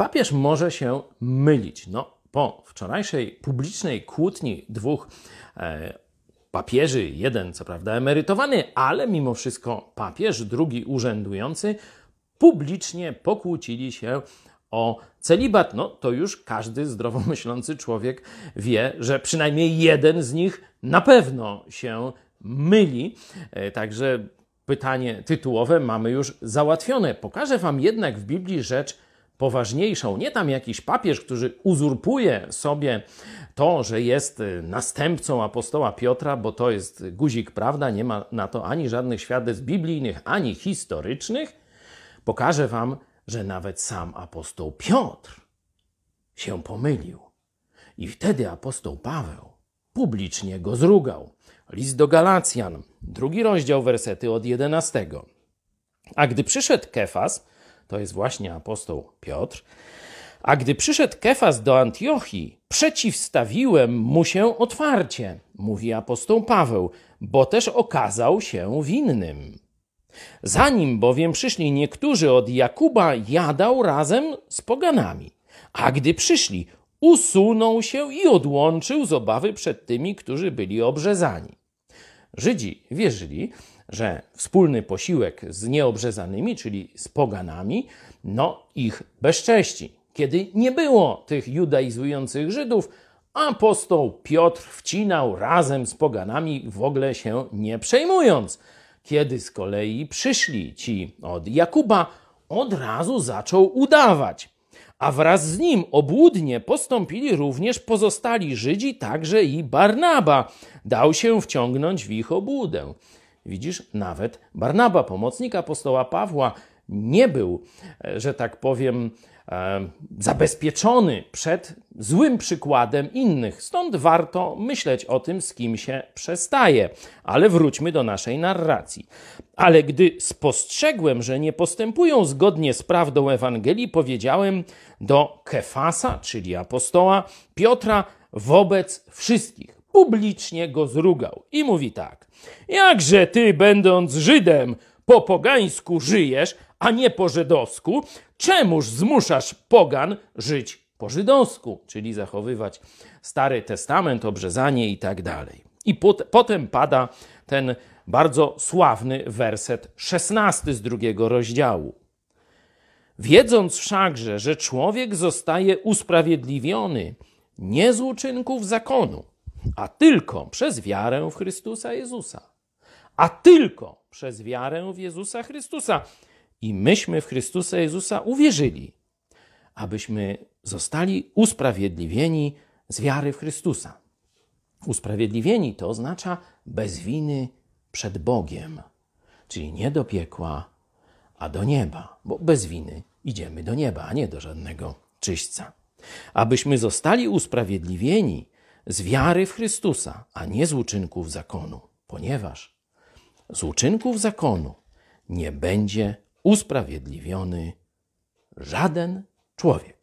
papież może się mylić. No, po wczorajszej publicznej kłótni dwóch e, papieży, jeden co prawda emerytowany, ale mimo wszystko papież, drugi urzędujący, publicznie pokłócili się o celibat, no to już każdy zdrowo myślący człowiek wie, że przynajmniej jeden z nich na pewno się myli. E, także pytanie tytułowe mamy już załatwione. Pokażę Wam jednak w Biblii rzecz poważniejszą. Nie tam jakiś papież, który uzurpuje sobie to, że jest e, następcą apostoła Piotra, bo to jest guzik, prawda? Nie ma na to ani żadnych świadectw biblijnych, ani historycznych. Pokażę Wam że nawet sam apostoł Piotr się pomylił. I wtedy apostoł Paweł publicznie go zrugał. List do Galacjan, drugi rozdział, wersety od 11. A gdy przyszedł Kefas, to jest właśnie apostoł Piotr, a gdy przyszedł Kefas do Antiochii, przeciwstawiłem mu się otwarcie, mówi apostoł Paweł, bo też okazał się winnym. Zanim bowiem przyszli niektórzy od Jakuba, jadał razem z poganami. A gdy przyszli, usunął się i odłączył z obawy przed tymi, którzy byli obrzezani. Żydzi wierzyli, że wspólny posiłek z nieobrzezanymi, czyli z poganami, no ich bezcześci. Kiedy nie było tych judaizujących Żydów, apostoł Piotr wcinał razem z poganami, w ogóle się nie przejmując. Kiedy z kolei przyszli ci od Jakuba, od razu zaczął udawać. A wraz z nim obłudnie postąpili również pozostali Żydzi, także i Barnaba. Dał się wciągnąć w ich obłudę. Widzisz, nawet Barnaba, pomocnik apostoła Pawła, nie był, e, że tak powiem, E, zabezpieczony przed złym przykładem innych. Stąd warto myśleć o tym, z kim się przestaje. Ale wróćmy do naszej narracji. Ale gdy spostrzegłem, że nie postępują zgodnie z prawdą Ewangelii, powiedziałem do Kefasa, czyli apostoła Piotra, wobec wszystkich. Publicznie go zrugał i mówi tak: Jakże ty, będąc Żydem, po pogańsku żyjesz, a nie po żydowsku, czemuż zmuszasz pogan żyć po żydowsku, czyli zachowywać Stary Testament, obrzezanie i tak dalej. I pot, potem pada ten bardzo sławny werset szesnasty z drugiego rozdziału. Wiedząc wszakże, że człowiek zostaje usprawiedliwiony nie z uczynków zakonu, a tylko przez wiarę w Chrystusa Jezusa. A tylko przez wiarę w Jezusa Chrystusa i myśmy w Chrystusa Jezusa uwierzyli, abyśmy zostali usprawiedliwieni z wiary w Chrystusa. Usprawiedliwieni to oznacza bez winy przed Bogiem, czyli nie do piekła, a do nieba, bo bez winy idziemy do nieba, a nie do żadnego czyśćca. Abyśmy zostali usprawiedliwieni z wiary w Chrystusa, a nie z uczynków zakonu, ponieważ z uczynków zakonu nie będzie usprawiedliwiony żaden człowiek.